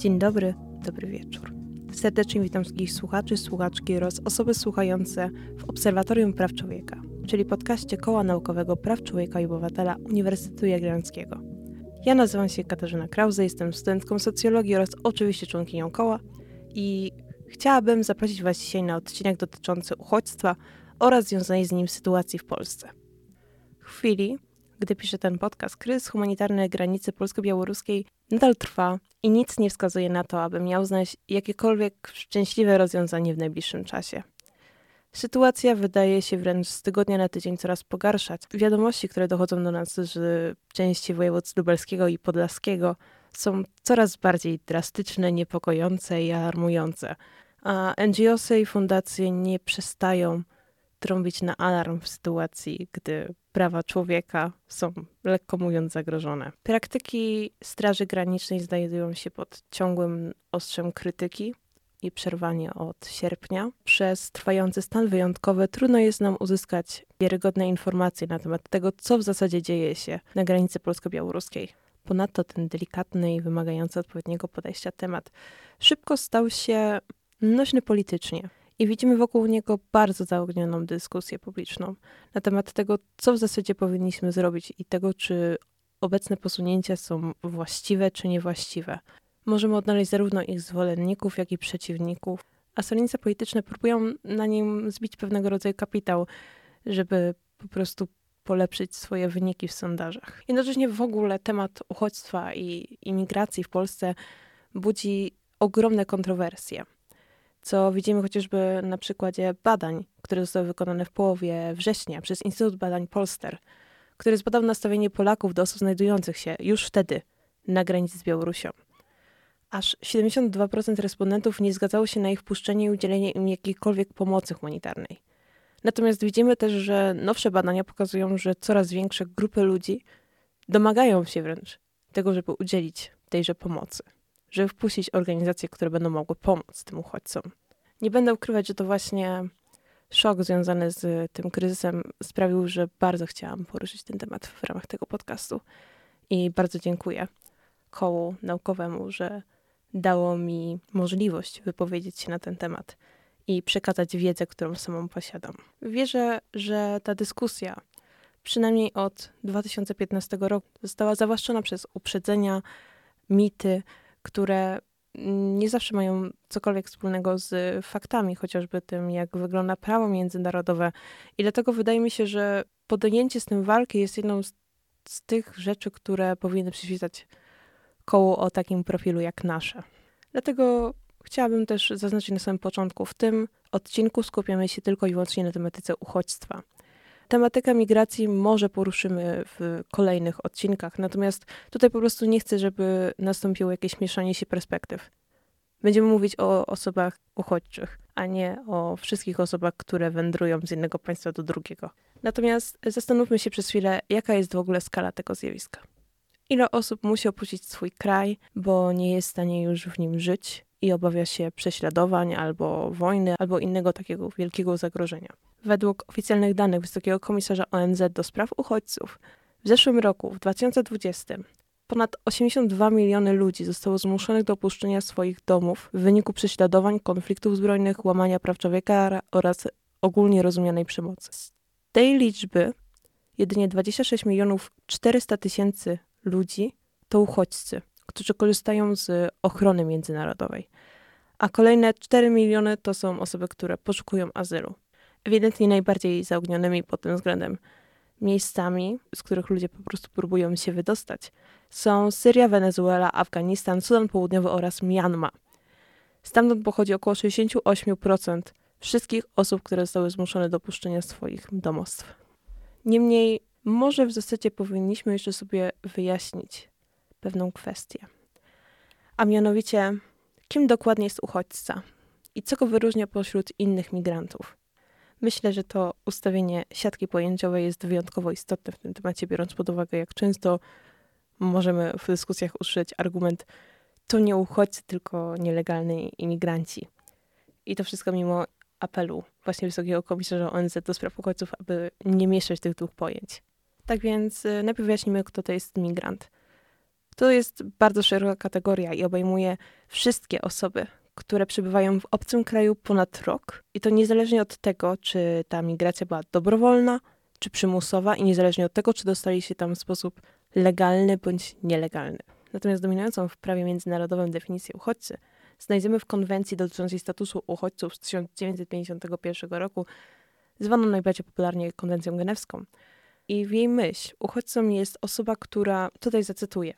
Dzień dobry, dobry wieczór. Serdecznie witam wszystkich słuchaczy, słuchaczki oraz osoby słuchające w Obserwatorium Praw Człowieka, czyli podcaście Koła Naukowego Praw Człowieka i Obywatela Uniwersytetu Jagiellońskiego. Ja nazywam się Katarzyna Krause, jestem studentką socjologii oraz oczywiście członkinią koła i chciałabym zaprosić Was dzisiaj na odcinek dotyczący uchodźstwa oraz związanej z nim sytuacji w Polsce. W chwili, gdy piszę ten podcast, kryzys humanitarny granicy polsko-białoruskiej nadal trwa i nic nie wskazuje na to, aby miał znaleźć jakiekolwiek szczęśliwe rozwiązanie w najbliższym czasie. Sytuacja wydaje się wręcz z tygodnia na tydzień coraz pogarszać. Wiadomości, które dochodzą do nas z części województw lubelskiego i podlaskiego są coraz bardziej drastyczne, niepokojące i alarmujące. A NGOsy i fundacje nie przestają trąbić na alarm w sytuacji, gdy prawa człowieka są, lekko mówiąc, zagrożone. Praktyki Straży Granicznej znajdują się pod ciągłym ostrzem krytyki i przerwanie od sierpnia. Przez trwający stan wyjątkowy trudno jest nam uzyskać wiarygodne informacje na temat tego, co w zasadzie dzieje się na granicy polsko-białoruskiej. Ponadto ten delikatny i wymagający odpowiedniego podejścia temat szybko stał się nośny politycznie i widzimy wokół niego bardzo zaognioną dyskusję publiczną na temat tego, co w zasadzie powinniśmy zrobić i tego, czy obecne posunięcia są właściwe czy niewłaściwe. Możemy odnaleźć zarówno ich zwolenników, jak i przeciwników, a stronnice polityczne próbują na nim zbić pewnego rodzaju kapitał, żeby po prostu polepszyć swoje wyniki w sondażach. Jednocześnie w ogóle temat uchodźstwa i imigracji w Polsce budzi ogromne kontrowersje co widzimy chociażby na przykładzie badań, które zostały wykonane w połowie września przez Instytut Badań Polster, który zbadał nastawienie Polaków do osób znajdujących się już wtedy na granicy z Białorusią. Aż 72% respondentów nie zgadzało się na ich wpuszczenie i udzielenie im jakiejkolwiek pomocy humanitarnej. Natomiast widzimy też, że nowsze badania pokazują, że coraz większe grupy ludzi domagają się wręcz tego, żeby udzielić tejże pomocy żeby wpuścić organizacje, które będą mogły pomóc tym uchodźcom. Nie będę ukrywać, że to właśnie szok związany z tym kryzysem sprawił, że bardzo chciałam poruszyć ten temat w ramach tego podcastu. I bardzo dziękuję kołu naukowemu, że dało mi możliwość wypowiedzieć się na ten temat i przekazać wiedzę, którą samą posiadam. Wierzę, że ta dyskusja, przynajmniej od 2015 roku, została zawłaszczona przez uprzedzenia, mity, które nie zawsze mają cokolwiek wspólnego z faktami, chociażby tym, jak wygląda prawo międzynarodowe. I dlatego wydaje mi się, że podjęcie z tym walki jest jedną z, z tych rzeczy, które powinny przyświecać koło o takim profilu jak nasze. Dlatego chciałabym też zaznaczyć na samym początku, w tym odcinku skupiamy się tylko i wyłącznie na tematyce uchodźstwa. Tematykę migracji może poruszymy w kolejnych odcinkach, natomiast tutaj po prostu nie chcę, żeby nastąpiło jakieś mieszanie się perspektyw. Będziemy mówić o osobach uchodźczych, a nie o wszystkich osobach, które wędrują z jednego państwa do drugiego. Natomiast zastanówmy się przez chwilę, jaka jest w ogóle skala tego zjawiska. Ile osób musi opuścić swój kraj, bo nie jest w stanie już w nim żyć i obawia się prześladowań albo wojny, albo innego takiego wielkiego zagrożenia. Według oficjalnych danych Wysokiego Komisarza ONZ do spraw uchodźców, w zeszłym roku, w 2020, ponad 82 miliony ludzi zostało zmuszonych do opuszczenia swoich domów w wyniku prześladowań, konfliktów zbrojnych, łamania praw człowieka oraz ogólnie rozumianej przemocy. Z tej liczby jedynie 26 milionów 400 tysięcy ludzi to uchodźcy, którzy korzystają z ochrony międzynarodowej, a kolejne 4 miliony to są osoby, które poszukują azylu ewidentnie najbardziej zaognionymi pod tym względem miejscami, z których ludzie po prostu próbują się wydostać, są Syria, Wenezuela, Afganistan, Sudan Południowy oraz Myanma. Stamtąd pochodzi około 68% wszystkich osób, które zostały zmuszone do opuszczenia swoich domostw. Niemniej, może w zasadzie powinniśmy jeszcze sobie wyjaśnić pewną kwestię. A mianowicie, kim dokładnie jest uchodźca i co go wyróżnia pośród innych migrantów. Myślę, że to ustawienie siatki pojęciowej jest wyjątkowo istotne w tym temacie, biorąc pod uwagę, jak często możemy w dyskusjach usłyszeć argument to nie uchodźcy, tylko nielegalni imigranci. I to wszystko mimo apelu właśnie Wysokiego Komisarza ONZ do spraw uchodźców, aby nie mieszać tych dwóch pojęć. Tak więc y, najpierw wyjaśnimy, kto to jest migrant. To jest bardzo szeroka kategoria i obejmuje wszystkie osoby, które przebywają w obcym kraju ponad rok. I to niezależnie od tego, czy ta migracja była dobrowolna, czy przymusowa, i niezależnie od tego, czy dostali się tam w sposób legalny bądź nielegalny. Natomiast dominującą w prawie międzynarodowym definicję uchodźcy znajdziemy w konwencji dotyczącej statusu uchodźców z 1951 roku, zwaną najbardziej popularnie konwencją genewską. I w jej myśl uchodźcą jest osoba, która, tutaj zacytuję,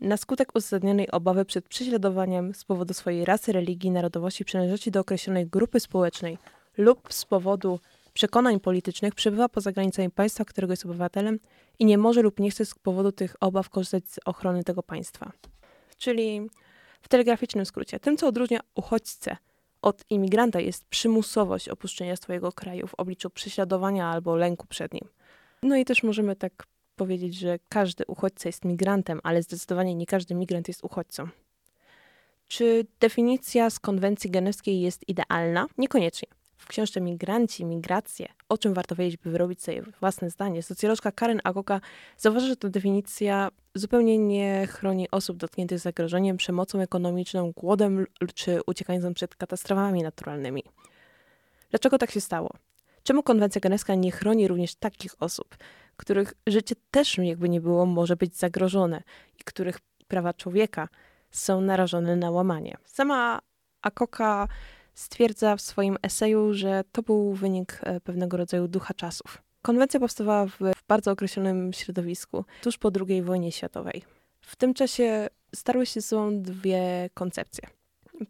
na skutek uzasadnionej obawy przed prześladowaniem z powodu swojej rasy, religii, narodowości, przynależności do określonej grupy społecznej lub z powodu przekonań politycznych przebywa poza granicami państwa, którego jest obywatelem i nie może lub nie chce z powodu tych obaw korzystać z ochrony tego państwa. Czyli w telegraficznym skrócie, tym co odróżnia uchodźcę od imigranta jest przymusowość opuszczenia swojego kraju w obliczu prześladowania albo lęku przed nim. No i też możemy tak powiedzieć, że każdy uchodźca jest migrantem, ale zdecydowanie nie każdy migrant jest uchodźcą. Czy definicja z konwencji genewskiej jest idealna? Niekoniecznie. W książce Migranci, Migracje, o czym warto wiedzieć, by wyrobić sobie własne zdanie, socjolożka Karen Agoka zauważa, że ta definicja zupełnie nie chroni osób dotkniętych zagrożeniem, przemocą ekonomiczną, głodem czy uciekającym przed katastrofami naturalnymi. Dlaczego tak się stało? Czemu konwencja genewska nie chroni również takich osób, których życie też jakby nie było może być zagrożone i których prawa człowieka są narażone na łamanie? Sama Akoka stwierdza w swoim eseju, że to był wynik e, pewnego rodzaju ducha czasów. Konwencja powstawała w, w bardzo określonym środowisku, tuż po II wojnie światowej. W tym czasie starły się są dwie koncepcje.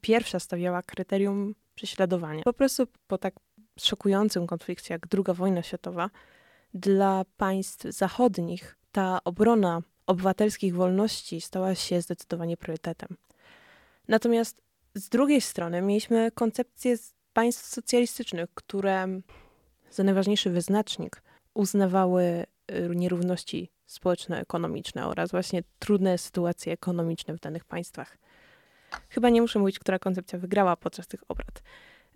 Pierwsza stawiała kryterium prześladowania. Po prostu po tak szokującym konflikcie jak II wojna światowa, dla państw zachodnich ta obrona obywatelskich wolności stała się zdecydowanie priorytetem. Natomiast z drugiej strony mieliśmy koncepcję państw socjalistycznych, które za najważniejszy wyznacznik uznawały y, nierówności społeczno-ekonomiczne oraz właśnie trudne sytuacje ekonomiczne w danych państwach. Chyba nie muszę mówić, która koncepcja wygrała podczas tych obrad.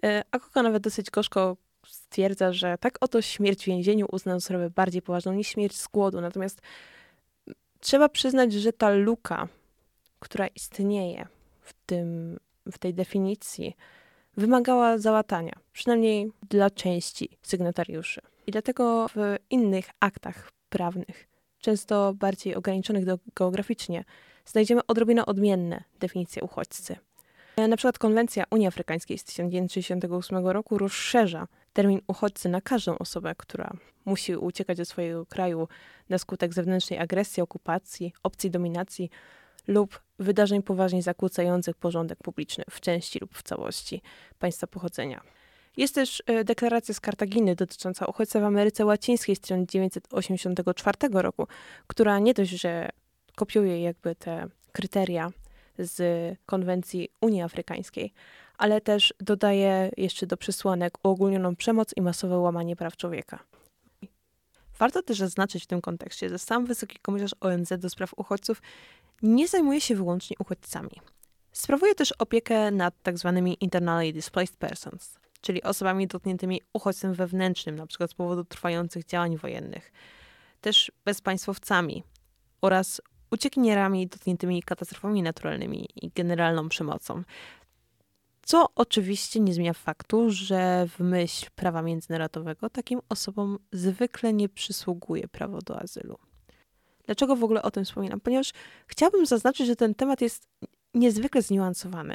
Y, Akoka nawet dosyć gorzko stwierdza, że tak oto śmierć w więzieniu uznano sprawę bardziej poważną niż śmierć z głodu. Natomiast trzeba przyznać, że ta luka, która istnieje w tym w tej definicji wymagała załatania, przynajmniej dla części sygnatariuszy. I dlatego w innych aktach prawnych, często bardziej ograniczonych do, geograficznie, znajdziemy odrobinę odmienne definicje uchodźcy. Na przykład konwencja Unii Afrykańskiej z 1968 roku rozszerza termin uchodźcy na każdą osobę, która musi uciekać ze swojego kraju na skutek zewnętrznej agresji, okupacji, opcji dominacji lub wydarzeń poważnie zakłócających porządek publiczny w części lub w całości państwa pochodzenia. Jest też e, deklaracja z Kartaginy dotycząca uchodźców w Ameryce Łacińskiej z 1984 roku, która nie dość, że kopiuje jakby te kryteria z konwencji Unii Afrykańskiej, ale też dodaje jeszcze do przesłanek uogólnioną przemoc i masowe łamanie praw człowieka. Warto też zaznaczyć w tym kontekście, że sam wysoki komisarz ONZ do spraw uchodźców nie zajmuje się wyłącznie uchodźcami. Sprawuje też opiekę nad tzw. Tak internally displaced persons, czyli osobami dotkniętymi uchodźstwem wewnętrznym, np. z powodu trwających działań wojennych, też bezpaństwowcami oraz uciekinierami dotkniętymi katastrofami naturalnymi i generalną przemocą. Co oczywiście nie zmienia faktu, że w myśl prawa międzynarodowego takim osobom zwykle nie przysługuje prawo do azylu. Dlaczego w ogóle o tym wspominam? Ponieważ chciałabym zaznaczyć, że ten temat jest niezwykle zniuansowany.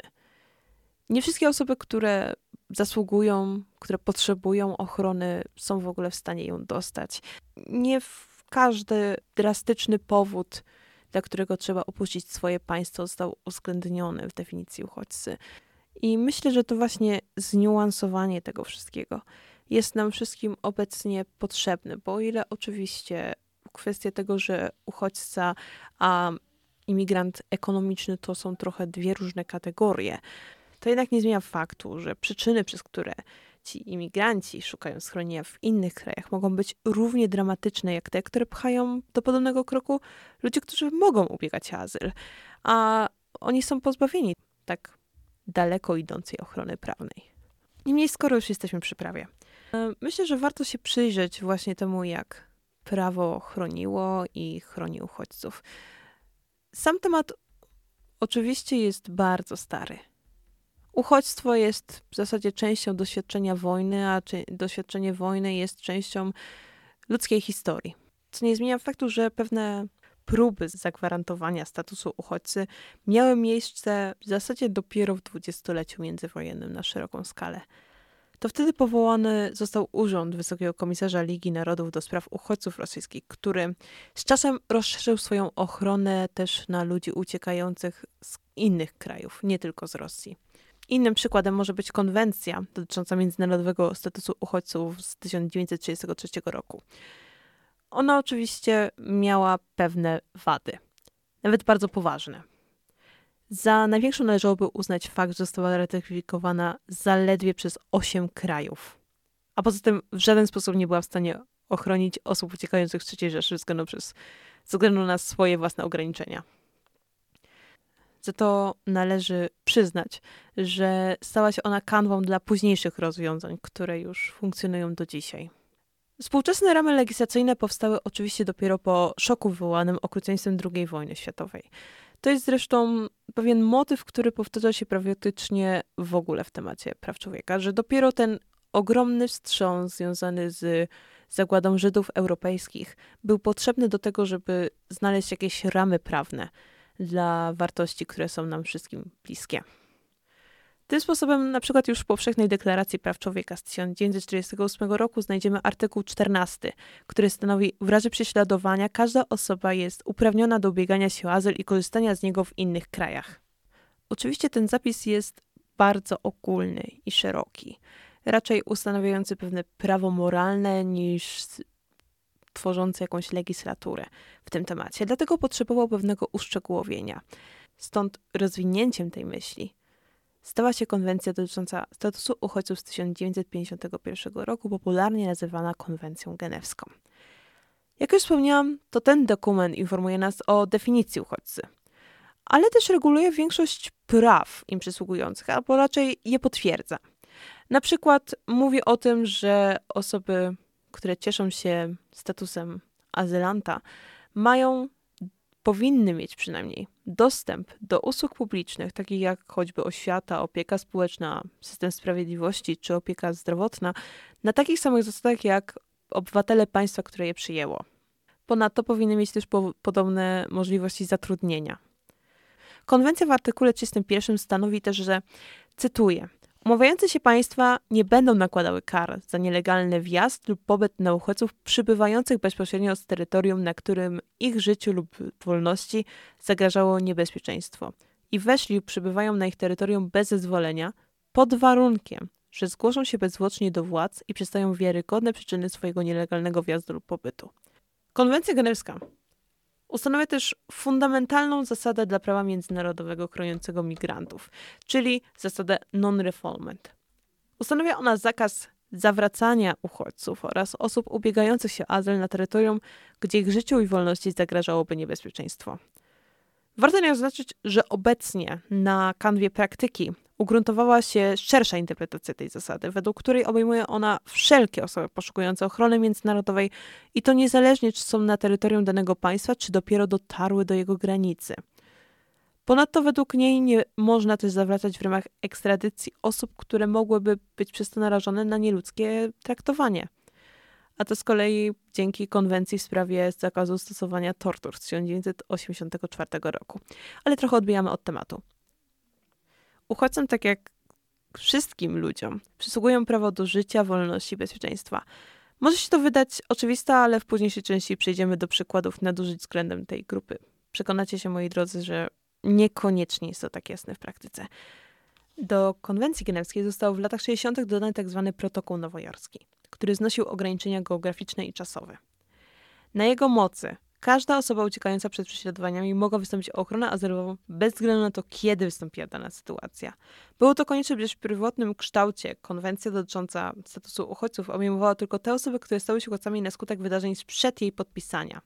Nie wszystkie osoby, które zasługują, które potrzebują ochrony, są w ogóle w stanie ją dostać. Nie każdy drastyczny powód, dla którego trzeba opuścić swoje państwo, został uwzględniony w definicji uchodźcy. I myślę, że to właśnie zniuansowanie tego wszystkiego jest nam wszystkim obecnie potrzebne, bo o ile oczywiście kwestię tego, że uchodźca a imigrant ekonomiczny to są trochę dwie różne kategorie, to jednak nie zmienia faktu, że przyczyny, przez które ci imigranci szukają schronienia w innych krajach, mogą być równie dramatyczne jak te, które pchają do podobnego kroku ludzie, którzy mogą ubiegać o azyl, a oni są pozbawieni tak daleko idącej ochrony prawnej. Niemniej, skoro już jesteśmy przy prawie, e, myślę, że warto się przyjrzeć właśnie temu, jak prawo chroniło i chroni uchodźców. Sam temat oczywiście jest bardzo stary. Uchodźstwo jest w zasadzie częścią doświadczenia wojny, a doświadczenie wojny jest częścią ludzkiej historii. Co nie zmienia faktu, że pewne próby zagwarantowania statusu uchodźcy miały miejsce w zasadzie dopiero w dwudziestoleciu międzywojennym na szeroką skalę. To wtedy powołany został Urząd Wysokiego Komisarza Ligi Narodów do spraw uchodźców rosyjskich, który z czasem rozszerzył swoją ochronę też na ludzi uciekających z innych krajów, nie tylko z Rosji. Innym przykładem może być konwencja dotycząca międzynarodowego statusu uchodźców z 1933 roku. Ona oczywiście miała pewne wady, nawet bardzo poważne. Za największą należałoby uznać fakt, że została ratyfikowana zaledwie przez 8 krajów. A poza tym w żaden sposób nie była w stanie ochronić osób uciekających z III Rzeszy względu, przez, ze względu na swoje własne ograniczenia. Za to należy przyznać, że stała się ona kanwą dla późniejszych rozwiązań, które już funkcjonują do dzisiaj. Współczesne ramy legislacyjne powstały oczywiście dopiero po szoku wywołanym okrucieństwem II wojny światowej. To jest zresztą pewien motyw, który powtarza się praktycznie w ogóle w temacie praw człowieka, że dopiero ten ogromny wstrząs związany z zagładą Żydów europejskich był potrzebny do tego, żeby znaleźć jakieś ramy prawne dla wartości, które są nam wszystkim bliskie. Tym sposobem, na przykład już w powszechnej deklaracji praw człowieka z 1948 roku znajdziemy artykuł 14, który stanowi, w razie prześladowania każda osoba jest uprawniona do ubiegania się o azyl i korzystania z niego w innych krajach. Oczywiście ten zapis jest bardzo ogólny i szeroki, raczej ustanawiający pewne prawo moralne niż tworzący jakąś legislaturę w tym temacie. Dlatego potrzebował pewnego uszczegółowienia. Stąd rozwinięciem tej myśli stała się konwencja dotycząca statusu uchodźców z 1951 roku, popularnie nazywana konwencją genewską. Jak już wspomniałam, to ten dokument informuje nas o definicji uchodźcy, ale też reguluje większość praw im przysługujących, albo raczej je potwierdza. Na przykład mówi o tym, że osoby, które cieszą się statusem azylanta, mają powinny mieć przynajmniej dostęp do usług publicznych, takich jak choćby oświata, opieka społeczna, system sprawiedliwości czy opieka zdrowotna, na takich samych zasadach jak obywatele państwa, które je przyjęło. Ponadto powinny mieć też po podobne możliwości zatrudnienia. Konwencja w artykule 31 stanowi też, że, cytuję, Umawiające się państwa nie będą nakładały kar za nielegalny wjazd lub pobyt na uchodźców przybywających bezpośrednio z terytorium, na którym ich życiu lub wolności zagrażało niebezpieczeństwo i weszli lub przybywają na ich terytorium bez zezwolenia, pod warunkiem, że zgłoszą się bezzwłocznie do władz i przedstawią wiarygodne przyczyny swojego nielegalnego wjazdu lub pobytu. Konwencja genewska Ustanawia też fundamentalną zasadę dla prawa międzynarodowego chroniącego migrantów, czyli zasadę non-refoulement. Ustanawia ona zakaz zawracania uchodźców oraz osób ubiegających się o azyl na terytorium, gdzie ich życiu i wolności zagrażałoby niebezpieczeństwo. Warto nie zaznaczyć, że obecnie na kanwie praktyki ugruntowała się szersza interpretacja tej zasady, według której obejmuje ona wszelkie osoby poszukujące ochrony międzynarodowej i to niezależnie, czy są na terytorium danego państwa, czy dopiero dotarły do jego granicy. Ponadto według niej nie można też zawracać w ramach ekstradycji osób, które mogłyby być przez to narażone na nieludzkie traktowanie. A to z kolei dzięki konwencji w sprawie zakazu stosowania tortur z 1984 roku. Ale trochę odbijamy od tematu. Uchodźcom, tak jak wszystkim ludziom, przysługują prawo do życia, wolności i bezpieczeństwa. Może się to wydać oczywiste, ale w późniejszej części przejdziemy do przykładów nadużyć względem tej grupy. Przekonacie się, moi drodzy, że niekoniecznie jest to tak jasne w praktyce. Do konwencji genewskiej został w latach 60. dodany tzw. Tak protokół nowojorski, który znosił ograniczenia geograficzne i czasowe. Na jego mocy Każda osoba uciekająca przed prześladowaniami mogła wystąpić o ochronę azylową bez względu na to, kiedy wystąpiła dana sytuacja. Było to konieczne, gdyż w pierwotnym kształcie konwencja dotycząca statusu uchodźców obejmowała tylko te osoby, które stały się uchodźcami na skutek wydarzeń sprzed jej podpisania.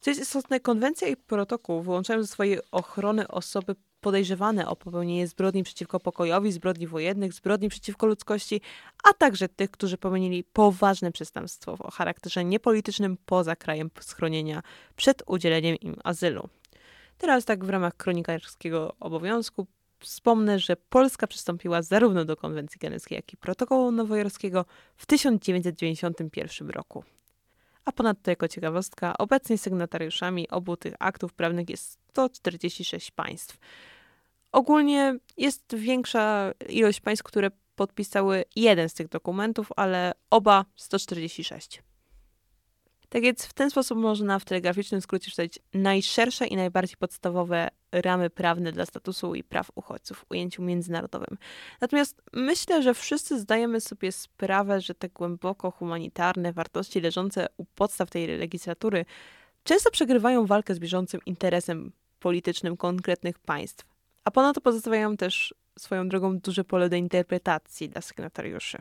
Co jest istotne, konwencja i protokół wyłączają ze swojej ochrony osoby podejrzewane o popełnienie zbrodni przeciwko pokojowi, zbrodni wojennych, zbrodni przeciwko ludzkości, a także tych, którzy popełnili poważne przestępstwo o charakterze niepolitycznym poza krajem schronienia przed udzieleniem im azylu. Teraz tak w ramach kronikarskiego obowiązku wspomnę, że Polska przystąpiła zarówno do konwencji genewskiej, jak i protokołu nowojorskiego w 1991 roku. A ponadto jako ciekawostka, obecnie sygnatariuszami obu tych aktów prawnych jest 146 państw. Ogólnie jest większa ilość państw, które podpisały jeden z tych dokumentów, ale oba 146. Tak więc w ten sposób można w telegraficznym skrócie przedstawić najszersze i najbardziej podstawowe ramy prawne dla statusu i praw uchodźców w ujęciu międzynarodowym. Natomiast myślę, że wszyscy zdajemy sobie sprawę, że te głęboko humanitarne wartości leżące u podstaw tej legislatury często przegrywają walkę z bieżącym interesem politycznym konkretnych państw, a ponadto pozostawiają też swoją drogą duże pole do interpretacji dla sygnatariuszy.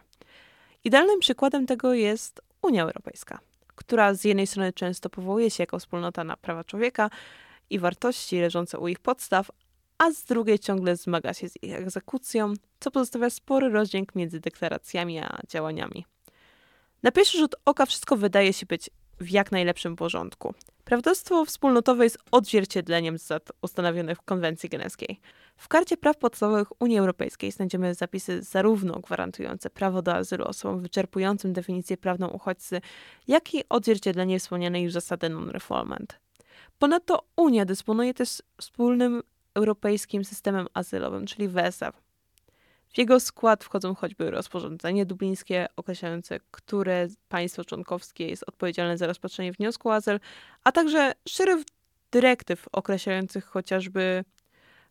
Idealnym przykładem tego jest Unia Europejska która z jednej strony często powołuje się jako wspólnota na prawa człowieka i wartości leżące u ich podstaw, a z drugiej ciągle zmaga się z ich egzekucją, co pozostawia spory rozdźwięk między deklaracjami a działaniami. Na pierwszy rzut oka wszystko wydaje się być w jak najlepszym porządku. Prawodawstwo wspólnotowe jest odzwierciedleniem zasad ustanowionych w konwencji genewskiej. W Karcie Praw Podstawowych Unii Europejskiej znajdziemy zapisy zarówno gwarantujące prawo do azylu osobom wyczerpującym definicję prawną uchodźcy, jak i odzwierciedlenie wspomnianej już zasady non-refoulement. Ponadto Unia dysponuje też wspólnym europejskim systemem azylowym, czyli WESA, w jego skład wchodzą choćby rozporządzenie dublińskie określające, które państwo członkowskie jest odpowiedzialne za rozpatrzenie wniosku o azyl, a także szereg dyrektyw określających chociażby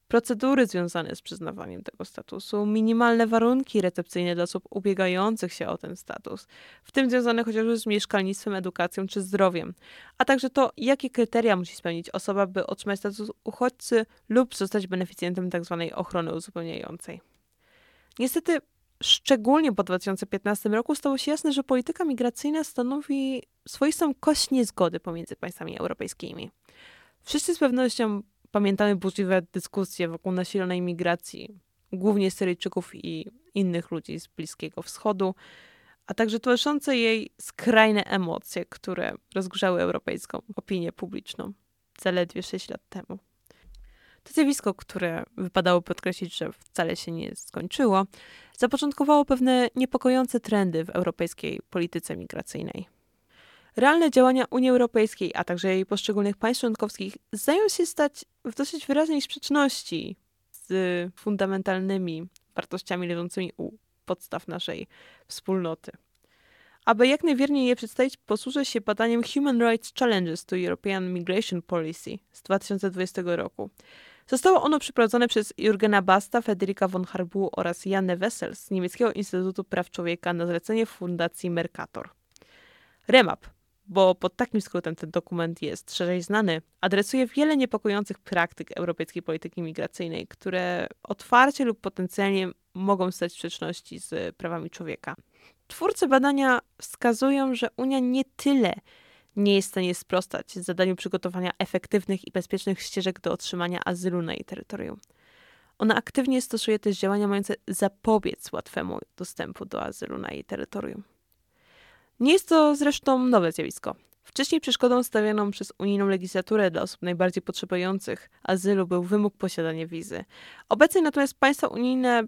procedury związane z przyznawaniem tego statusu, minimalne warunki recepcyjne dla osób ubiegających się o ten status, w tym związane chociażby z mieszkalnictwem, edukacją czy zdrowiem, a także to, jakie kryteria musi spełnić osoba, by otrzymać status uchodźcy lub zostać beneficjentem tzw. Tak ochrony uzupełniającej. Niestety, szczególnie po 2015 roku stało się jasne, że polityka migracyjna stanowi swoistą kość niezgody pomiędzy państwami europejskimi. Wszyscy z pewnością pamiętamy burzliwe dyskusje wokół nasilonej migracji, głównie Syryjczyków i innych ludzi z Bliskiego Wschodu, a także towarzyszące jej skrajne emocje, które rozgrzały europejską opinię publiczną zaledwie 6 lat temu. To zjawisko, które wypadało podkreślić, że wcale się nie skończyło, zapoczątkowało pewne niepokojące trendy w europejskiej polityce migracyjnej. Realne działania Unii Europejskiej, a także jej poszczególnych państw członkowskich zdają się stać w dosyć wyraźnej sprzeczności z fundamentalnymi wartościami leżącymi u podstaw naszej wspólnoty. Aby jak najwierniej je przedstawić, posłużę się badaniem Human Rights Challenges to European Migration Policy z 2020 roku. Zostało ono przeprowadzone przez Jurgena Basta, Federica von Harbu oraz Janne Wessel z Niemieckiego Instytutu Praw Człowieka na zlecenie Fundacji Mercator. REMAP, bo pod takim skrótem ten dokument jest szerzej znany, adresuje wiele niepokojących praktyk europejskiej polityki migracyjnej, które otwarcie lub potencjalnie mogą stać w sprzeczności z prawami człowieka. Twórcy badania wskazują, że Unia nie tyle nie jest w stanie sprostać zadaniu przygotowania efektywnych i bezpiecznych ścieżek do otrzymania azylu na jej terytorium. Ona aktywnie stosuje też działania mające zapobiec łatwemu dostępu do azylu na jej terytorium. Nie jest to zresztą nowe zjawisko. Wcześniej przeszkodą stawianą przez unijną legislaturę dla osób najbardziej potrzebujących azylu był wymóg posiadania wizy. Obecnie natomiast państwa unijne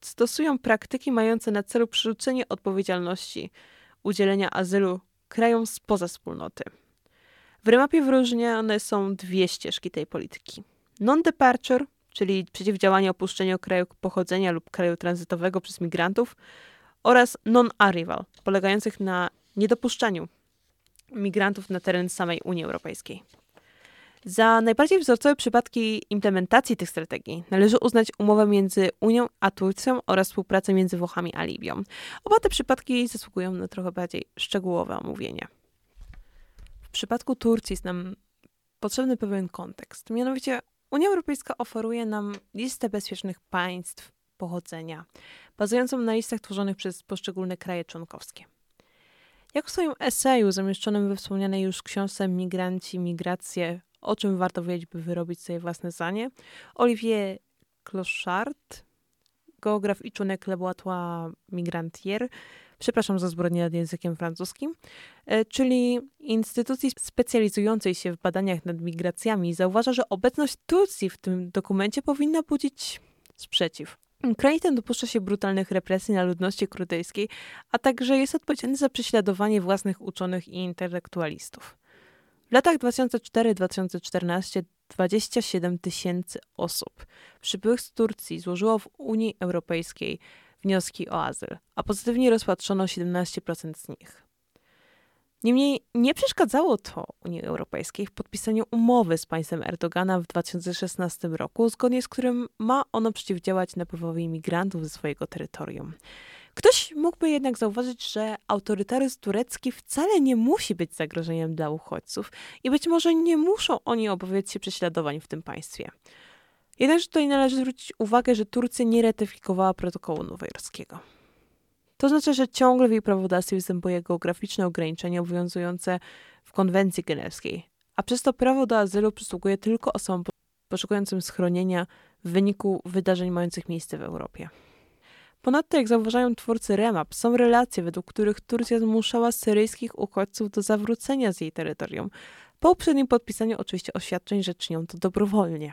stosują praktyki mające na celu przerzucenie odpowiedzialności udzielenia azylu krajom spoza wspólnoty. W remapie wyróżniane są dwie ścieżki tej polityki. Non-departure, czyli przeciwdziałanie opuszczeniu kraju pochodzenia lub kraju tranzytowego przez migrantów oraz non-arrival, polegających na niedopuszczaniu migrantów na teren samej Unii Europejskiej. Za najbardziej wzorcowe przypadki implementacji tych strategii należy uznać umowę między Unią a Turcją oraz współpracę między Włochami a Libią. Oba te przypadki zasługują na trochę bardziej szczegółowe omówienie. W przypadku Turcji jest nam potrzebny pewien kontekst. Mianowicie Unia Europejska oferuje nam listę bezpiecznych państw pochodzenia, bazującą na listach tworzonych przez poszczególne kraje członkowskie. Jak w swoim eseju zamieszczonym we wspomnianej już książce Migranci, Migracje o czym warto wiedzieć, by wyrobić sobie własne zdanie. Olivier Clochard, geograf i członek Laboratoire Migrantier, przepraszam za zbrodnię nad językiem francuskim, e, czyli instytucji specjalizującej się w badaniach nad migracjami, zauważa, że obecność Turcji w tym dokumencie powinna budzić sprzeciw. Kraj ten dopuszcza się brutalnych represji na ludności kurdejskiej, a także jest odpowiedzialny za prześladowanie własnych uczonych i intelektualistów. W latach 2004-2014 27 tysięcy osób przybyłych z Turcji złożyło w Unii Europejskiej wnioski o azyl, a pozytywnie rozpatrzono 17% z nich. Niemniej nie przeszkadzało to Unii Europejskiej w podpisaniu umowy z państwem Erdogana w 2016 roku, zgodnie z którym ma ono przeciwdziałać napływowi imigrantów ze swojego terytorium. Ktoś mógłby jednak zauważyć, że autorytaryzm turecki wcale nie musi być zagrożeniem dla uchodźców i być może nie muszą oni obawiać się prześladowań w tym państwie. Jednakże tutaj należy zwrócić uwagę, że Turcja nie ratyfikowała protokołu nowojorskiego. To znaczy, że ciągle w jej prawodawstwie występuje geograficzne ograniczenie obowiązujące w konwencji genewskiej, a przez to prawo do azylu przysługuje tylko osobom poszukującym schronienia w wyniku wydarzeń mających miejsce w Europie. Ponadto, jak zauważają twórcy REMAP, są relacje, według których Turcja zmuszała syryjskich uchodźców do zawrócenia z jej terytorium, po uprzednim podpisaniu oczywiście oświadczeń, że czynią to dobrowolnie.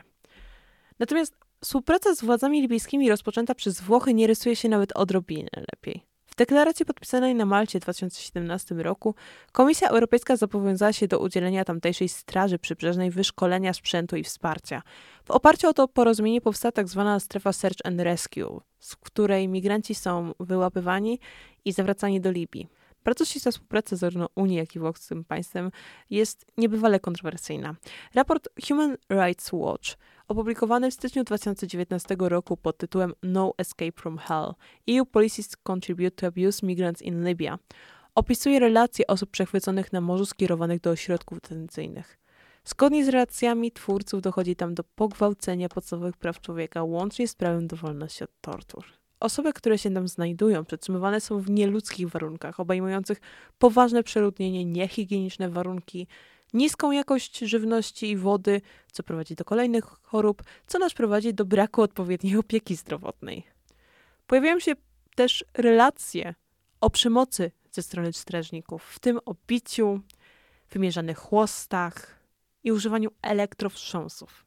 Natomiast współpraca z władzami libijskimi rozpoczęta przez Włochy nie rysuje się nawet odrobinę lepiej. W deklaracji podpisanej na Malcie w 2017 roku Komisja Europejska zobowiązała się do udzielenia tamtejszej Straży Przybrzeżnej wyszkolenia sprzętu i wsparcia. W oparciu o to porozumienie powstała tzw. Tak strefa Search and Rescue, z której migranci są wyłapywani i zawracani do Libii. Bardzo ścisła współpraca zarówno Unii, jak i Włoch z tym państwem jest niebywale kontrowersyjna. Raport Human Rights Watch opublikowany w styczniu 2019 roku pod tytułem No Escape from Hell EU Policies Contribute to Abuse Migrants in Libya opisuje relacje osób przechwyconych na morzu skierowanych do ośrodków detencyjnych. Zgodnie z relacjami twórców dochodzi tam do pogwałcenia podstawowych praw człowieka, łącznie z prawem do wolności od tortur. Osoby, które się tam znajdują, przetrzymywane są w nieludzkich warunkach, obejmujących poważne przeludnienie, niehigieniczne warunki, niską jakość żywności i wody, co prowadzi do kolejnych chorób, co nas prowadzi do braku odpowiedniej opieki zdrowotnej. Pojawiają się też relacje o przemocy ze strony strażników, w tym o biciu, wymierzanych chłostach i używaniu elektrowstrząsów.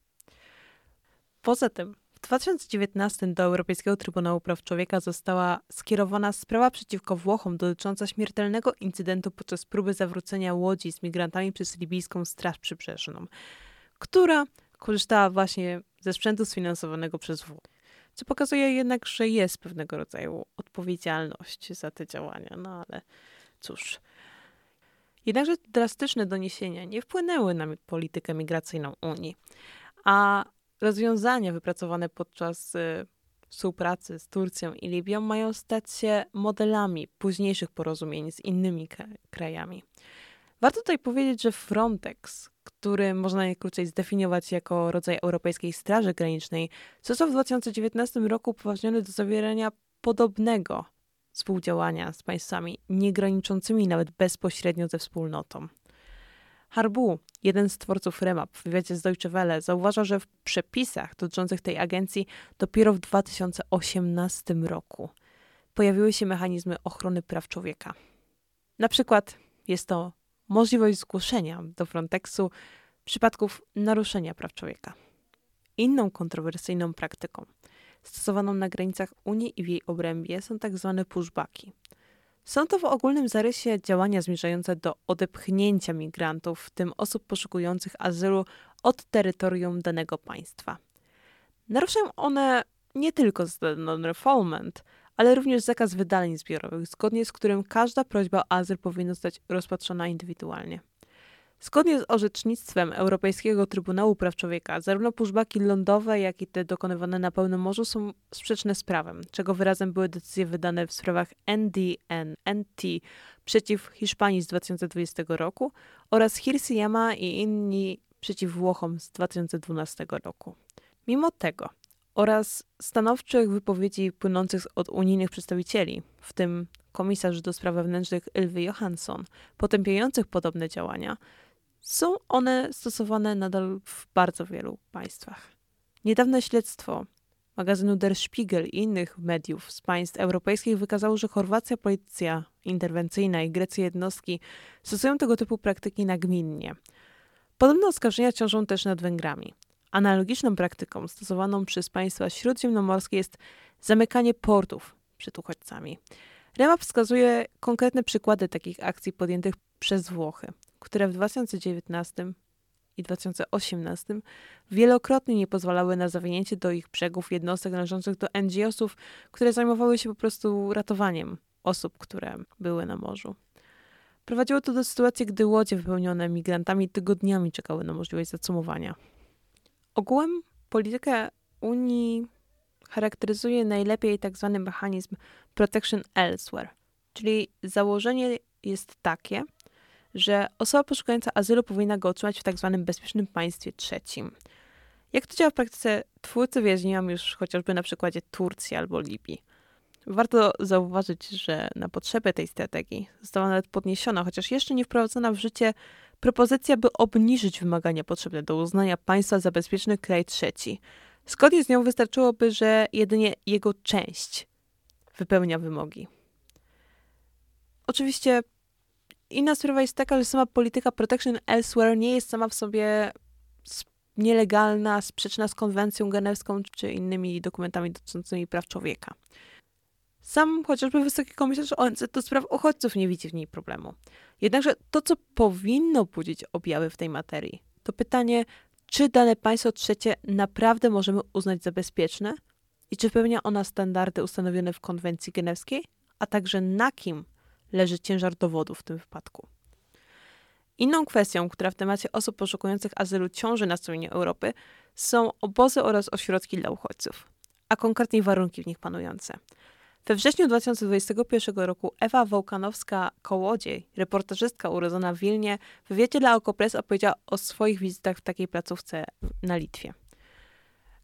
Poza tym w 2019 do Europejskiego Trybunału Praw Człowieka została skierowana sprawa przeciwko Włochom dotycząca śmiertelnego incydentu podczas próby zawrócenia łodzi z migrantami przez libijską Straż Przybrzeżną, która korzystała właśnie ze sprzętu sfinansowanego przez Włoch. Co pokazuje jednak, że jest pewnego rodzaju odpowiedzialność za te działania, no ale cóż. Jednakże drastyczne doniesienia nie wpłynęły na politykę migracyjną Unii, a rozwiązania wypracowane podczas y, współpracy z Turcją i Libią mają stać się modelami późniejszych porozumień z innymi krajami. Warto tutaj powiedzieć, że Frontex, który można najkrócej zdefiniować jako rodzaj Europejskiej Straży Granicznej, został w 2019 roku upoważniony do zawierania podobnego współdziałania z państwami niegraniczącymi nawet bezpośrednio ze wspólnotą. Harbu, jeden z twórców REMAP w wywiadzie z Deutsche Welle, zauważa, że w przepisach dotyczących tej agencji dopiero w 2018 roku pojawiły się mechanizmy ochrony praw człowieka. Na przykład jest to możliwość zgłoszenia do Frontexu przypadków naruszenia praw człowieka. Inną kontrowersyjną praktyką stosowaną na granicach Unii i w jej obrębie są tak zwane pushbacki – są to w ogólnym zarysie działania zmierzające do odepchnięcia migrantów, w tym osób poszukujących azylu, od terytorium danego państwa. Naruszają one nie tylko non-refoulement, ale również zakaz wydaleń zbiorowych, zgodnie z którym każda prośba o azyl powinna zostać rozpatrzona indywidualnie. Zgodnie z orzecznictwem Europejskiego Trybunału Praw Człowieka, zarówno pushbacki lądowe, jak i te dokonywane na pełnym morzu są sprzeczne z prawem, czego wyrazem były decyzje wydane w sprawach NDN, NT przeciw Hiszpanii z 2020 roku oraz Hirsiyama i inni przeciw Włochom z 2012 roku. Mimo tego oraz stanowczych wypowiedzi płynących od unijnych przedstawicieli, w tym komisarz do spraw wewnętrznych Ylwy Johansson, potępiających podobne działania, są one stosowane nadal w bardzo wielu państwach. Niedawne śledztwo magazynu Der Spiegel i innych mediów z państw europejskich wykazało, że Chorwacja, policja interwencyjna i greckie jednostki stosują tego typu praktyki nagminnie. Podobne oskarżenia ciążą też nad Węgrami. Analogiczną praktyką stosowaną przez państwa śródziemnomorskie jest zamykanie portów przed uchodźcami. Remap wskazuje konkretne przykłady takich akcji podjętych przez Włochy, które w 2019 i 2018 wielokrotnie nie pozwalały na zawinięcie do ich brzegów jednostek należących do NGO-sów, które zajmowały się po prostu ratowaniem osób, które były na morzu. Prowadziło to do sytuacji, gdy łodzie wypełnione migrantami tygodniami czekały na możliwość zacumowania. Ogółem politykę Unii charakteryzuje najlepiej tak zwany mechanizm protection elsewhere, czyli założenie jest takie, że osoba poszukująca azylu powinna go otrzymać w tak zwanym bezpiecznym państwie trzecim. Jak to działa w praktyce, twórcy wyjaśniłam już chociażby na przykładzie Turcji albo Libii. Warto zauważyć, że na potrzeby tej strategii została nawet podniesiona, chociaż jeszcze nie wprowadzona w życie, propozycja, by obniżyć wymagania potrzebne do uznania państwa za bezpieczny kraj trzeci. Zgodnie z nią wystarczyłoby, że jedynie jego część wypełnia wymogi. Oczywiście inna sprawa jest taka, że sama polityka protection elsewhere nie jest sama w sobie nielegalna, sprzeczna z konwencją genewską czy innymi dokumentami dotyczącymi praw człowieka. Sam chociażby Wysoki Komisarz ONZ do spraw uchodźców nie widzi w niej problemu. Jednakże to, co powinno budzić objawy w tej materii, to pytanie, czy dane państwo trzecie naprawdę możemy uznać za bezpieczne i czy spełnia ona standardy ustanowione w konwencji genewskiej, a także na kim leży ciężar dowodu w tym wypadku. Inną kwestią, która w temacie osób poszukujących azylu ciąży na stronie Europy, są obozy oraz ośrodki dla uchodźców, a konkretniej warunki w nich panujące. We wrześniu 2021 roku Ewa Wołkanowska-Kołodziej, reportażystka urodzona w Wilnie, w wywiadzie dla Okopres opowiedziała o swoich wizytach w takiej placówce na Litwie.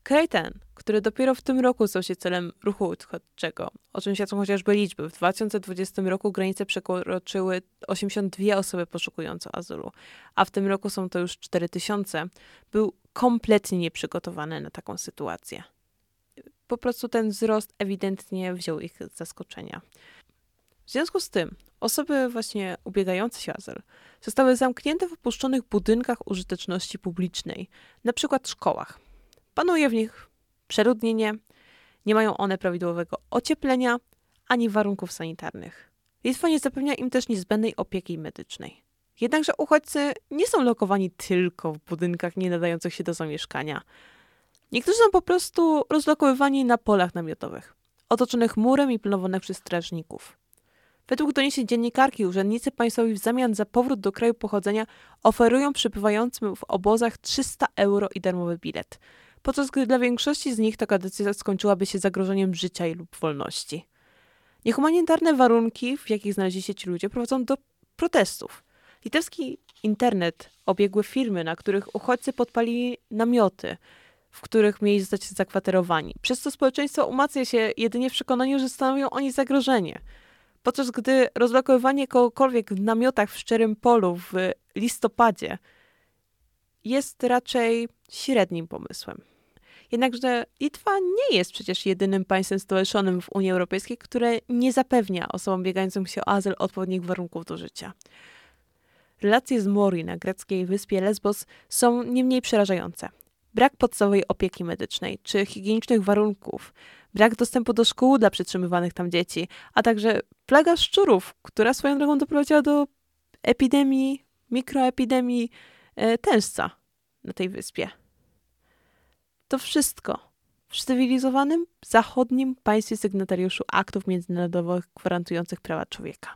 Kraj ten, który dopiero w tym roku stał się celem ruchu uchodźczego, o czym świadczą chociażby liczby. W 2020 roku granice przekroczyły 82 osoby poszukujące azylu, a w tym roku są to już 4000, był kompletnie nieprzygotowany na taką sytuację po prostu ten wzrost ewidentnie wziął ich z zaskoczenia. W związku z tym osoby właśnie ubiegające się o azyl zostały zamknięte w opuszczonych budynkach użyteczności publicznej, na przykład szkołach. Panuje w nich przeludnienie, nie mają one prawidłowego ocieplenia ani warunków sanitarnych. Litwa nie zapewnia im też niezbędnej opieki medycznej. Jednakże uchodźcy nie są lokowani tylko w budynkach nie nadających się do zamieszkania. Niektórzy są po prostu rozlokowywani na polach namiotowych, otoczonych murem i pilnowanych przez strażników. Według doniesień dziennikarki, urzędnicy państwowi w zamian za powrót do kraju pochodzenia oferują przybywającym w obozach 300 euro i darmowy bilet, podczas gdy dla większości z nich taka decyzja skończyłaby się zagrożeniem życia lub wolności. Niehumanitarne warunki, w jakich znaleźli się ci ludzie, prowadzą do protestów. Litewski internet obiegły firmy, na których uchodźcy podpalili namioty, w których mieli zostać zakwaterowani. Przez to społeczeństwo umacnia się jedynie w przekonaniu, że stanowią oni zagrożenie. Podczas gdy rozlokowywanie kogokolwiek w namiotach w szczerym polu w listopadzie jest raczej średnim pomysłem. Jednakże Litwa nie jest przecież jedynym państwem stowarzyszonym w Unii Europejskiej, które nie zapewnia osobom biegającym się o azyl odpowiednich warunków do życia. Relacje z Mori na greckiej wyspie Lesbos są nie mniej przerażające brak podstawowej opieki medycznej czy higienicznych warunków, brak dostępu do szkół dla przetrzymywanych tam dzieci, a także plaga szczurów, która swoją drogą doprowadziła do epidemii, mikroepidemii e, tężca na tej wyspie. To wszystko w cywilizowanym, zachodnim państwie sygnatariuszu aktów międzynarodowych gwarantujących prawa człowieka.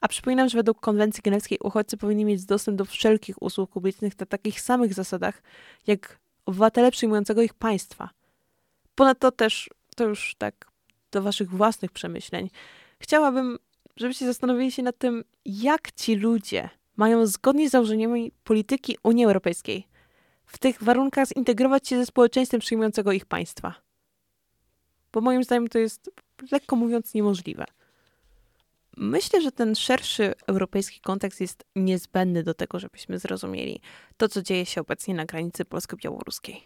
A przypominam, że według konwencji genewskiej uchodźcy powinni mieć dostęp do wszelkich usług publicznych na takich samych zasadach, jak obywatele przyjmującego ich państwa. Ponadto też, to już tak do waszych własnych przemyśleń, chciałabym, żebyście zastanowili się nad tym, jak ci ludzie mają zgodnie z założeniami polityki Unii Europejskiej w tych warunkach zintegrować się ze społeczeństwem przyjmującego ich państwa. Bo moim zdaniem to jest, lekko mówiąc, niemożliwe. Myślę, że ten szerszy europejski kontekst jest niezbędny do tego, żebyśmy zrozumieli to, co dzieje się obecnie na granicy polsko-białoruskiej.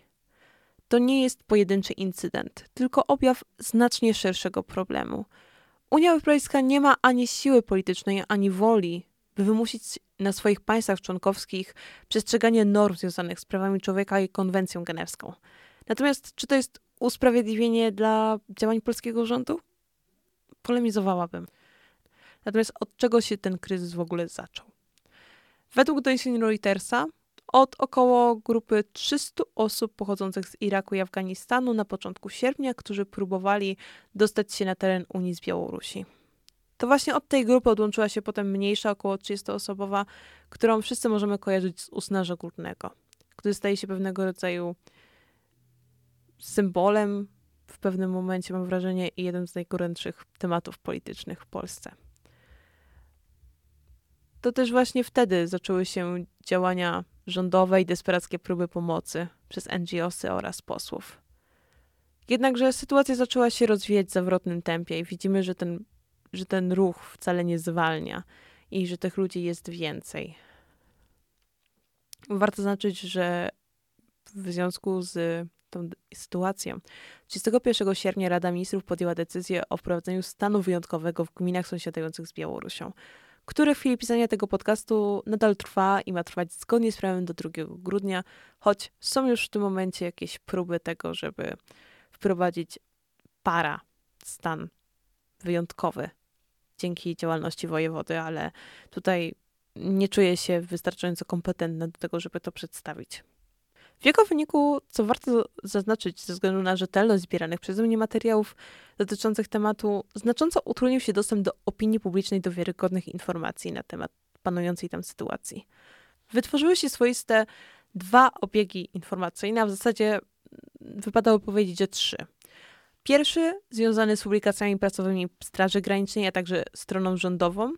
to nie jest pojedynczy incydent, tylko objaw znacznie szerszego problemu. Unia Europejska nie ma ani siły politycznej, ani woli, by wymusić na swoich państwach członkowskich przestrzeganie norm związanych z prawami człowieka i konwencją genewską. Natomiast czy to jest usprawiedliwienie dla działań polskiego rządu? Polemizowałabym. Natomiast od czego się ten kryzys w ogóle zaczął? Według doniesień Reutersa od około grupy 300 osób pochodzących z Iraku i Afganistanu na początku sierpnia, którzy próbowali dostać się na teren Unii z Białorusi. To właśnie od tej grupy odłączyła się potem mniejsza, około 30-osobowa, którą wszyscy możemy kojarzyć z Usnarza Górnego, który staje się pewnego rodzaju symbolem w pewnym momencie, mam wrażenie, i jeden z najgorętszych tematów politycznych w Polsce. To też właśnie wtedy zaczęły się działania rządowe i desperackie próby pomocy przez NGOsy oraz posłów. Jednakże sytuacja zaczęła się rozwijać w zawrotnym tempie i widzimy, że ten, że ten ruch wcale nie zwalnia i że tych ludzi jest więcej. Warto zaznaczyć, że w związku z tą sytuacją 31 sierpnia Rada Ministrów podjęła decyzję o wprowadzeniu stanu wyjątkowego w gminach sąsiadujących z Białorusią który w chwili pisania tego podcastu nadal trwa i ma trwać zgodnie z prawem do 2 grudnia, choć są już w tym momencie jakieś próby tego, żeby wprowadzić para stan wyjątkowy dzięki działalności wojewody, ale tutaj nie czuję się wystarczająco kompetentna do tego, żeby to przedstawić. W jego wyniku, co warto zaznaczyć ze względu na rzetelność zbieranych przeze mnie materiałów dotyczących tematu, znacząco utrudnił się dostęp do opinii publicznej do wiarygodnych informacji na temat panującej tam sytuacji. Wytworzyły się swoiste dwa obiegi informacyjne, a w zasadzie wypadało powiedzieć, że trzy. Pierwszy związany z publikacjami pracowymi Straży Granicznej, a także stroną rządową.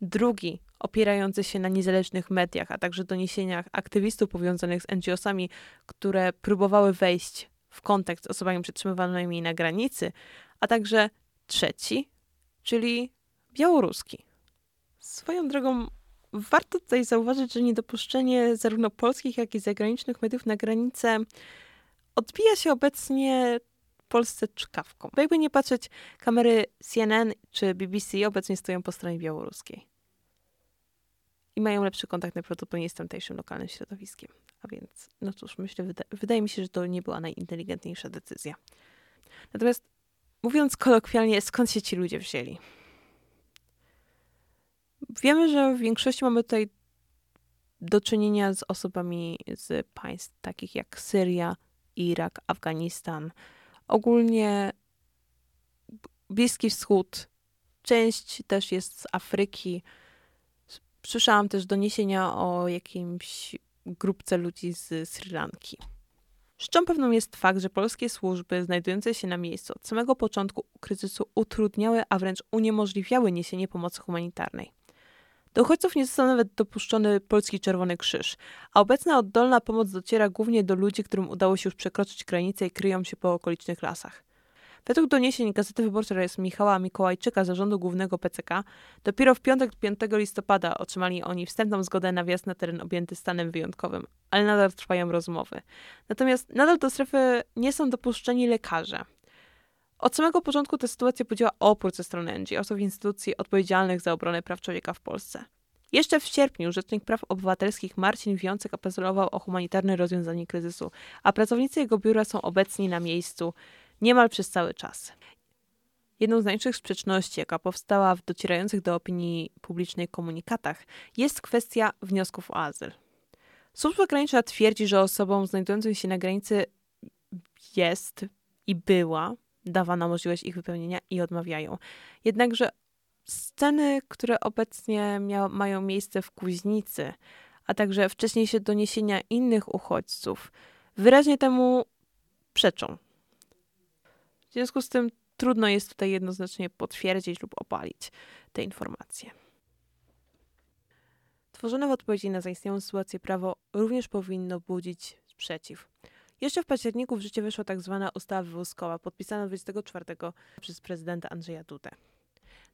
Drugi opierający się na niezależnych mediach, a także doniesieniach aktywistów powiązanych z NGO-sami, które próbowały wejść w kontakt z osobami przetrzymywanymi na granicy, a także trzeci, czyli białoruski. Swoją drogą, warto tutaj zauważyć, że niedopuszczenie zarówno polskich, jak i zagranicznych mediów na granicę odbija się obecnie Polsce czkawką. Bo jakby nie patrzeć, kamery CNN czy BBC obecnie stoją po stronie białoruskiej i mają lepszy kontakt najprawdopodobniej z tamtejszym lokalnym środowiskiem. A więc, no cóż, myślę, wyda wydaje mi się, że to nie była najinteligentniejsza decyzja. Natomiast, mówiąc kolokwialnie, skąd się ci ludzie wzięli? Wiemy, że w większości mamy tutaj do czynienia z osobami z państw takich jak Syria, Irak, Afganistan, ogólnie Bliski Wschód, część też jest z Afryki, Słyszałam też doniesienia o jakimś grupce ludzi z Sri Lanki. Rzeczą pewną jest fakt, że polskie służby znajdujące się na miejscu od samego początku kryzysu utrudniały, a wręcz uniemożliwiały niesienie pomocy humanitarnej. Do uchodźców nie został nawet dopuszczony Polski Czerwony Krzyż, a obecna oddolna pomoc dociera głównie do ludzi, którym udało się już przekroczyć granicę i kryją się po okolicznych lasach. Według doniesień Gazety Wyborczej oraz Michała Mikołajczyka, zarządu głównego PCK, dopiero w piątek 5 listopada otrzymali oni wstępną zgodę na wjazd na teren objęty stanem wyjątkowym, ale nadal trwają rozmowy. Natomiast nadal do strefy nie są dopuszczeni lekarze. Od samego początku ta sytuacja budziła opór ze strony NGO-sów instytucji odpowiedzialnych za obronę praw człowieka w Polsce. Jeszcze w sierpniu Rzecznik Praw Obywatelskich Marcin Wiącek apelował o humanitarne rozwiązanie kryzysu, a pracownicy jego biura są obecni na miejscu niemal przez cały czas. Jedną z największych sprzeczności, jaka powstała w docierających do opinii publicznej komunikatach, jest kwestia wniosków o azyl. Służba graniczna twierdzi, że osobom znajdującym się na granicy jest i była dawana możliwość ich wypełnienia i odmawiają. Jednakże sceny, które obecnie mia- mają miejsce w Kuźnicy, a także wcześniejsze doniesienia innych uchodźców, wyraźnie temu przeczą. W związku z tym trudno jest tutaj jednoznacznie potwierdzić lub opalić te informacje. Tworzone w odpowiedzi na zaistniałą sytuację prawo również powinno budzić sprzeciw. Jeszcze w październiku w życie weszła tak zwana ustawa wywózkowa, podpisana 24 przez prezydenta Andrzeja Dudę.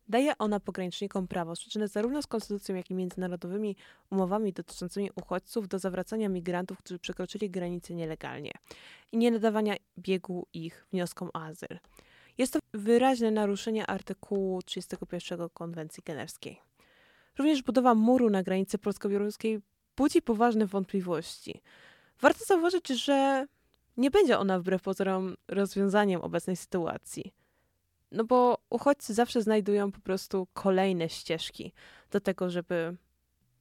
Daje ona pogranicznikom prawo sprzeczne zarówno z konstytucją, jak i międzynarodowymi umowami dotyczącymi uchodźców do zawracania migrantów, którzy przekroczyli granice nielegalnie i nie nadawania biegu ich wnioskom o azyl. Jest to wyraźne naruszenie artykułu 31 Konwencji Genewskiej. Również budowa muru na granicy polsko-białoruskiej budzi poważne wątpliwości. Warto zauważyć, że nie będzie ona wbrew pozorom rozwiązaniem obecnej sytuacji. No bo uchodźcy zawsze znajdują po prostu kolejne ścieżki do tego, żeby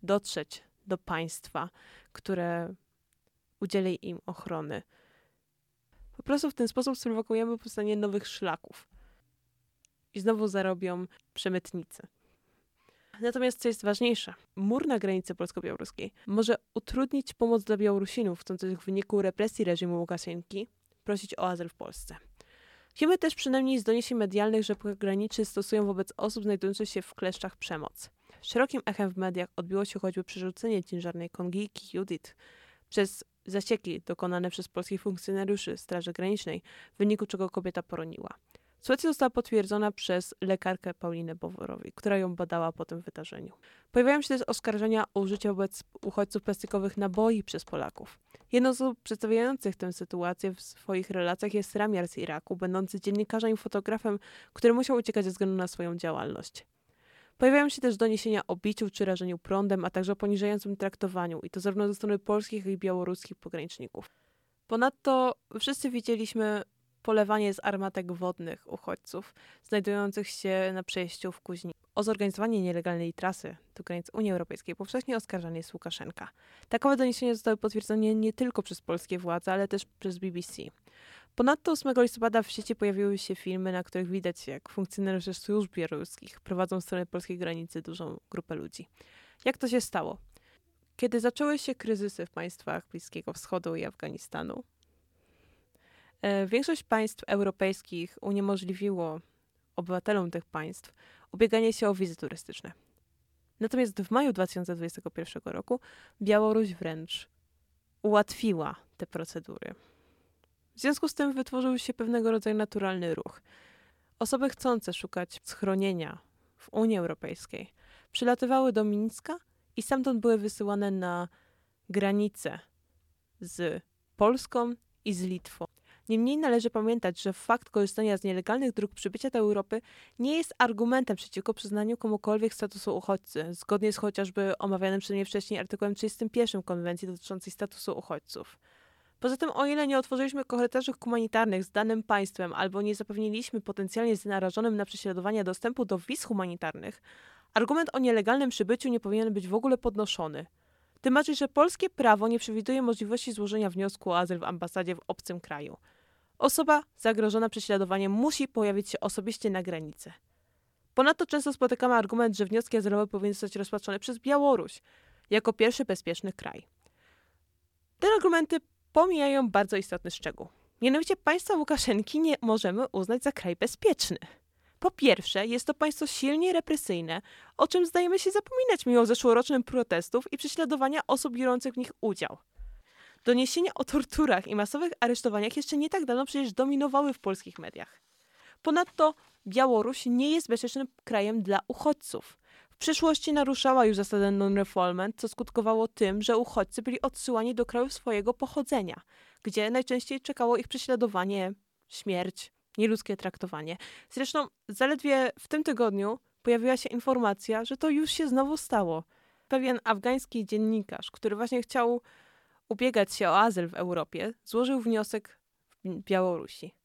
dotrzeć do państwa, które udzieli im ochrony. Po prostu w ten sposób sprowokujemy powstanie nowych szlaków. I znowu zarobią przemytnicy. Natomiast co jest ważniejsze, mur na granicy polsko-białoruskiej może utrudnić pomoc dla Białorusinów chcących w wyniku represji reżimu Łukaszenki prosić o azyl w Polsce. Wiemy też przynajmniej z doniesień medialnych, że pograniczy stosują wobec osób znajdujących się w kleszczach przemoc. Szerokim echem w mediach odbiło się choćby przerzucenie ciężarnej kongijki Judith przez zasieki dokonane przez polskich funkcjonariuszy Straży Granicznej, w wyniku czego kobieta poroniła. Sytuacja została potwierdzona przez lekarkę Paulinę Boworowi, która ją badała po tym wydarzeniu. Pojawiają się też oskarżenia o użycie wobec uchodźców plastikowych naboi przez Polaków. Jedną z osób przedstawiających tę sytuację w swoich relacjach jest Ramiar z Iraku, będący dziennikarzem i fotografem, który musiał uciekać ze względu na swoją działalność. Pojawiają się też doniesienia o biciu czy rażeniu prądem, a także o poniżającym traktowaniu, i to zarówno ze strony polskich, jak i białoruskich pograniczników. Ponadto wszyscy widzieliśmy polewanie z armatek wodnych uchodźców znajdujących się na przejściu w Kuźni. O zorganizowanie nielegalnej trasy do granic Unii Europejskiej powszechnie oskarżany jest Łukaszenka. Takowe doniesienia zostały potwierdzone nie tylko przez polskie władze, ale też przez BBC. Ponadto 8 listopada w sieci pojawiły się filmy, na których widać, jak funkcjonariusze służb białoruskich prowadzą w stronę polskiej granicy dużą grupę ludzi. Jak to się stało? Kiedy zaczęły się kryzysy w państwach Bliskiego Wschodu i Afganistanu, większość państw europejskich uniemożliwiło obywatelom tych państw ubieganie się o wizy turystyczne. Natomiast w maju 2021 roku Białoruś wręcz ułatwiła te procedury. W związku z tym wytworzył się pewnego rodzaju naturalny ruch. Osoby chcące szukać schronienia w Unii Europejskiej przylatywały do Mińska i stamtąd były wysyłane na granicę z Polską i z Litwą. Niemniej należy pamiętać, że fakt korzystania z nielegalnych dróg przybycia do Europy nie jest argumentem przeciwko przyznaniu komukolwiek statusu uchodźcy, zgodnie z chociażby omawianym przeze mnie wcześniej artykułem 31 konwencji dotyczącej statusu uchodźców. Poza tym, o ile nie otworzyliśmy korytarzy humanitarnych z danym państwem albo nie zapewniliśmy potencjalnie znarażonym na prześladowania dostępu do wiz humanitarnych, argument o nielegalnym przybyciu nie powinien być w ogóle podnoszony. Tym bardziej, że polskie prawo nie przewiduje możliwości złożenia wniosku o azyl w ambasadzie w obcym kraju. Osoba zagrożona prześladowaniem musi pojawić się osobiście na granicy. Ponadto często spotykamy argument, że wnioski azylowe powinny zostać rozpatrzone przez Białoruś jako pierwszy bezpieczny kraj. Te argumenty pomijają bardzo istotny szczegół. Mianowicie państwa Łukaszenki nie możemy uznać za kraj bezpieczny. Po pierwsze, jest to państwo silnie represyjne, o czym zdajemy się zapominać mimo zeszłorocznych protestów i prześladowania osób biorących w nich udział. Doniesienia o torturach i masowych aresztowaniach jeszcze nie tak dawno przecież dominowały w polskich mediach. Ponadto Białoruś nie jest bezpiecznym krajem dla uchodźców. W przeszłości naruszała już zasadę non-refoulement, co skutkowało tym, że uchodźcy byli odsyłani do kraju swojego pochodzenia, gdzie najczęściej czekało ich prześladowanie, śmierć, nieludzkie traktowanie. Zresztą zaledwie w tym tygodniu pojawiła się informacja, że to już się znowu stało. Pewien afgański dziennikarz, który właśnie chciał ubiegać się o azyl w Europie, złożył wniosek w Białorusi.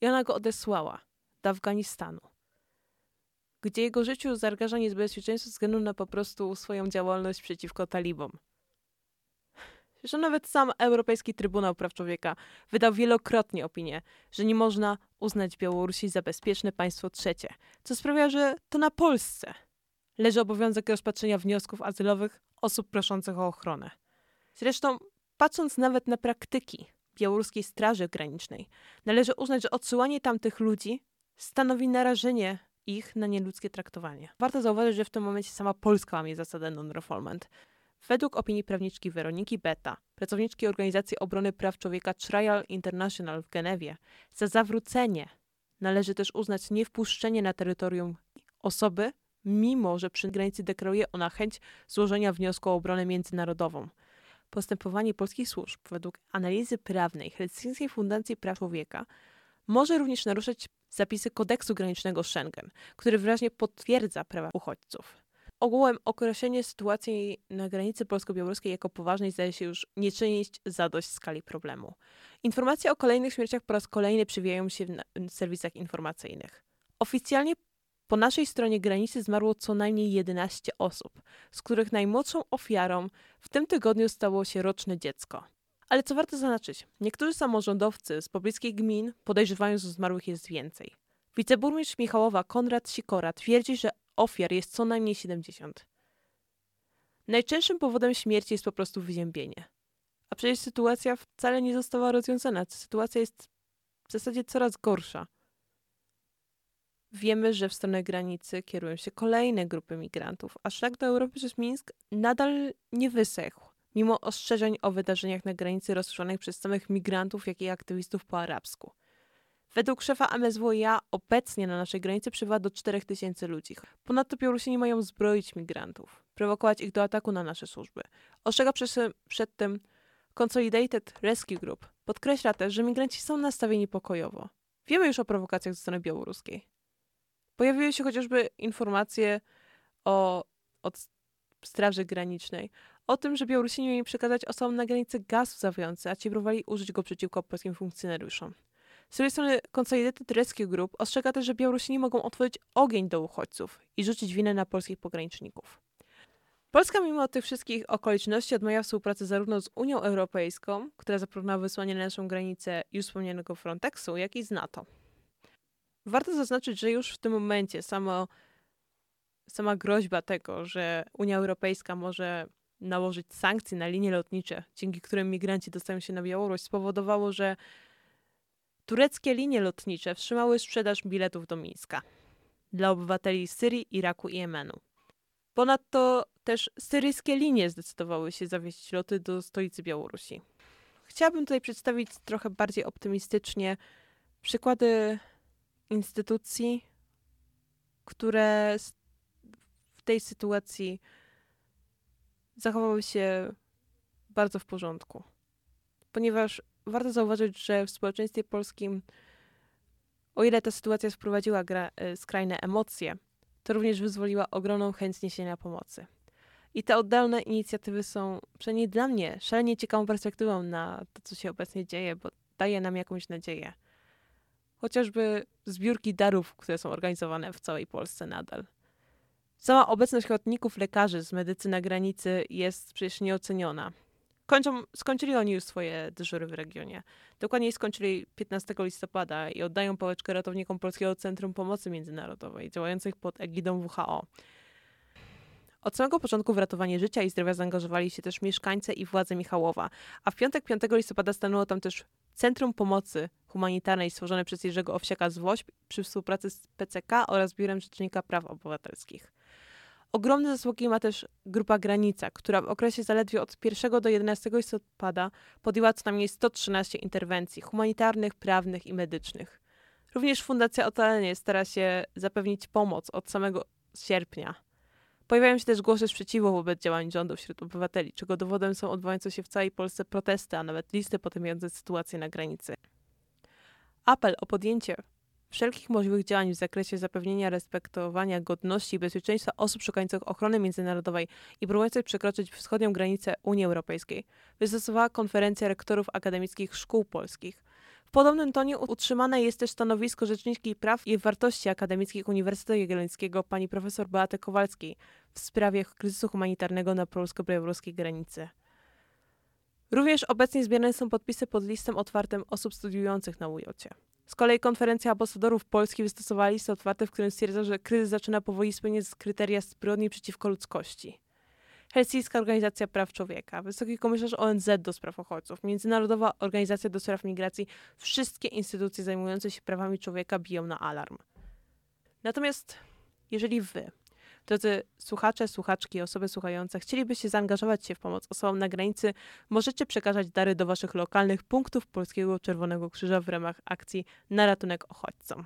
I ona go odesłała do Afganistanu, gdzie jego życiu zagraża niebezpieczeństwo ze względu na po prostu swoją działalność przeciwko talibom. Że nawet sam Europejski Trybunał Praw Człowieka wydał wielokrotnie opinię, że nie można uznać Białorusi za bezpieczne państwo trzecie, co sprawia, że to na Polsce leży obowiązek rozpatrzenia wniosków azylowych osób proszących o ochronę. Zresztą, patrząc nawet na praktyki białoruskiej Straży Granicznej, należy uznać, że odsyłanie tamtych ludzi stanowi narażenie ich na nieludzkie traktowanie. Warto zauważyć, że w tym momencie sama Polska łamie zasadę non-refoulement. Według opinii prawniczki Weroniki Beta, pracowniczki Organizacji Obrony Praw Człowieka Trial International w Genewie, za zawrócenie należy też uznać niewpuszczenie na terytorium osoby, mimo że przy granicy deklaruje ona chęć złożenia wniosku o obronę międzynarodową. Postępowanie polskich służb według analizy prawnej Helsińskiej Fundacji Praw Człowieka może również naruszać zapisy kodeksu granicznego Schengen, który wyraźnie potwierdza prawa uchodźców. Ogółem określenie sytuacji na granicy polsko-białoruskiej jako poważnej zdaje się już nie czynić zadość skali problemu. Informacje o kolejnych śmierciach po raz kolejny przewijają się w serwisach informacyjnych. Oficjalnie po naszej stronie granicy zmarło co najmniej 11 osób, z których najmłodszą ofiarą w tym tygodniu stało się roczne dziecko. Ale co warto zaznaczyć, niektórzy samorządowcy z pobliskich gmin podejrzewają, że zmarłych jest więcej. Wiceburmistrz Michałowa Konrad Sikora twierdzi, że ofiar jest co najmniej 70. Najczęstszym powodem śmierci jest po prostu wyziębienie. A przecież sytuacja wcale nie została rozwiązana. Sytuacja jest w zasadzie coraz gorsza. Wiemy, że w stronę granicy kierują się kolejne grupy migrantów, a szlak do Europy przez Mińsk nadal nie wysechł, mimo ostrzeżeń o wydarzeniach na granicy rozszerzonych przez samych migrantów, jak i aktywistów po arabsku. Według szefa MSWiA obecnie na naszej granicy przybywa do 4000 ludzi. Ponadto Białorusini mają zbroić migrantów, prowokować ich do ataku na nasze służby. Ostrzega przed, przed tym Consolidated Rescue Group. Podkreśla też, że migranci są nastawieni pokojowo. Wiemy już o prowokacjach ze strony białoruskiej. Pojawiły się chociażby informacje o, od Straży Granicznej o tym, że Białorusini mieli przekazać osobom na granicy gaz łzawiący, a ci próbowali użyć go przeciwko polskim funkcjonariuszom. Z drugiej strony Consolidated Rescue Group ostrzega też, że Białorusini mogą otworzyć ogień do uchodźców i rzucić winę na polskich pograniczników. Polska mimo tych wszystkich okoliczności odmawia współpracy zarówno z Unią Europejską, która zaproponowała wysłanie na naszą granicę już wspomnianego Frontexu, jak i z NATO. Warto zaznaczyć, że już w tym momencie samo, sama groźba tego, że Unia Europejska może nałożyć sankcje na linie lotnicze, dzięki którym migranci dostają się na Białoruś, spowodowało, że tureckie linie lotnicze wstrzymały sprzedaż biletów do Mińska dla obywateli Syrii, Iraku i Jemenu. Ponadto też syryjskie linie zdecydowały się zawieźć loty do stolicy Białorusi. Chciałabym tutaj przedstawić trochę bardziej optymistycznie przykłady instytucji, które w tej sytuacji zachowały się bardzo w porządku. Ponieważ warto zauważyć, że w społeczeństwie polskim, o ile ta sytuacja sprowadziła gra, y, skrajne emocje, to również wyzwoliła ogromną chęć niesienia pomocy. I te oddalne inicjatywy są przynajmniej dla mnie szalenie ciekawą perspektywą na to, co się obecnie dzieje, bo daje nam jakąś nadzieję. Chociażby zbiórki darów, które są organizowane w całej Polsce nadal. Sama obecność ochotników lekarzy z medycyny na granicy jest przecież nieoceniona. Kończą, skończyli oni już swoje dyżury w regionie. Dokładniej skończyli 15 listopada i oddają pałeczkę ratownikom Polskiego Centrum Pomocy Międzynarodowej, działających pod egidą WHO. Od samego początku w ratowanie życia i zdrowia zaangażowali się też mieszkańcy i władze Michałowa, a w piątek 5 listopada stanęło tam też Centrum Pomocy Humanitarnej stworzone przez Jerzego Owsiaka z przy współpracy z PCK oraz Biurem Rzecznika Praw Obywatelskich. Ogromne zasługi ma też Grupa Granica, która w okresie zaledwie od 1 do 11 listopada podjęła co najmniej 113 interwencji humanitarnych, prawnych i medycznych. Również Fundacja Ocalenie stara się zapewnić pomoc od samego sierpnia. Pojawiają się też głosy sprzeciwu wobec działań rządu wśród obywateli, czego dowodem są odbywające się w całej Polsce protesty, a nawet listy potępiające sytuację na granicy. Apel o podjęcie wszelkich możliwych działań w zakresie zapewnienia respektowania godności i bezpieczeństwa osób szukających ochrony międzynarodowej i próbujących przekroczyć wschodnią granicę Unii Europejskiej wystosowała konferencja rektorów akademickich szkół polskich. W podobnym tonie utrzymane jest też stanowisko Rzeczniczki Praw i Wartości Akademickich Uniwersytetu Jagiellońskiego pani profesor Beaty Kowalskiej w sprawie kryzysu humanitarnego na polsko-białoruskiej granicy. Również obecnie zbierane są podpisy pod listem otwartym osób studiujących na UJ. Z kolei konferencja ambasadorów Polski wystosowała list otwarty, w którym stwierdza, że kryzys zaczyna powoli spełniać kryteria zbrodni przeciwko ludzkości. Helsińska Organizacja Praw Człowieka, Wysoki Komisarz ONZ do spraw uchodźców, Międzynarodowa Organizacja do spraw migracji, wszystkie instytucje zajmujące się prawami człowieka biją na alarm. Natomiast jeżeli wy, Drodzy słuchacze, słuchaczki, osoby słuchające, chcielibyście zaangażować się w pomoc osobom na granicy, możecie przekazać dary do waszych lokalnych punktów Polskiego Czerwonego Krzyża w ramach akcji na ratunek uchodźcom.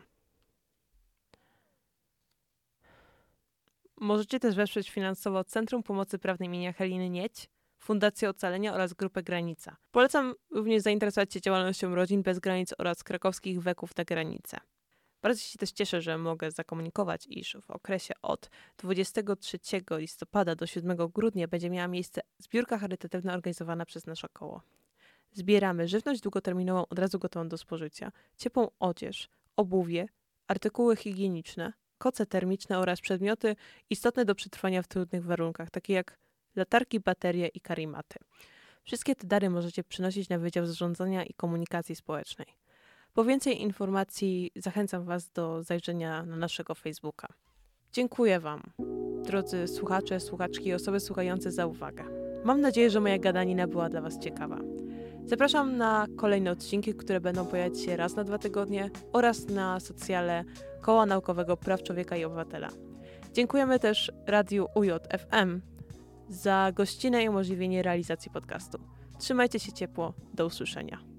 Możecie też wesprzeć finansowo Centrum Pomocy Prawnej imienia Heliny Nieć, Fundację Ocalenia oraz Grupę Granica. Polecam również zainteresować się działalnością Rodzin Bez Granic oraz krakowskich Weków na Granicę. Bardzo się też cieszę, że mogę zakomunikować, iż w okresie od 23 listopada do 7 grudnia będzie miała miejsce zbiórka charytatywna organizowana przez nasze koło. Zbieramy żywność długoterminową od razu gotową do spożycia, ciepłą odzież, obuwie, artykuły higieniczne, koce termiczne oraz przedmioty istotne do przetrwania w trudnych warunkach, takie jak latarki, baterie i karimaty. Wszystkie te dary możecie przynosić na Wydział Zarządzania i Komunikacji Społecznej. Po więcej informacji zachęcam Was do zajrzenia na naszego Facebooka. Dziękuję Wam, drodzy słuchacze, słuchaczki i osoby słuchające za uwagę. Mam nadzieję, że moja gadanina była dla Was ciekawa. Zapraszam na kolejne odcinki, które będą pojawiać się raz na dwa tygodnie oraz na socjale Koła Naukowego Praw Człowieka i Obywatela. Dziękujemy też Radiu UJFM za gościnę i umożliwienie realizacji podcastu. Trzymajcie się ciepło, do usłyszenia.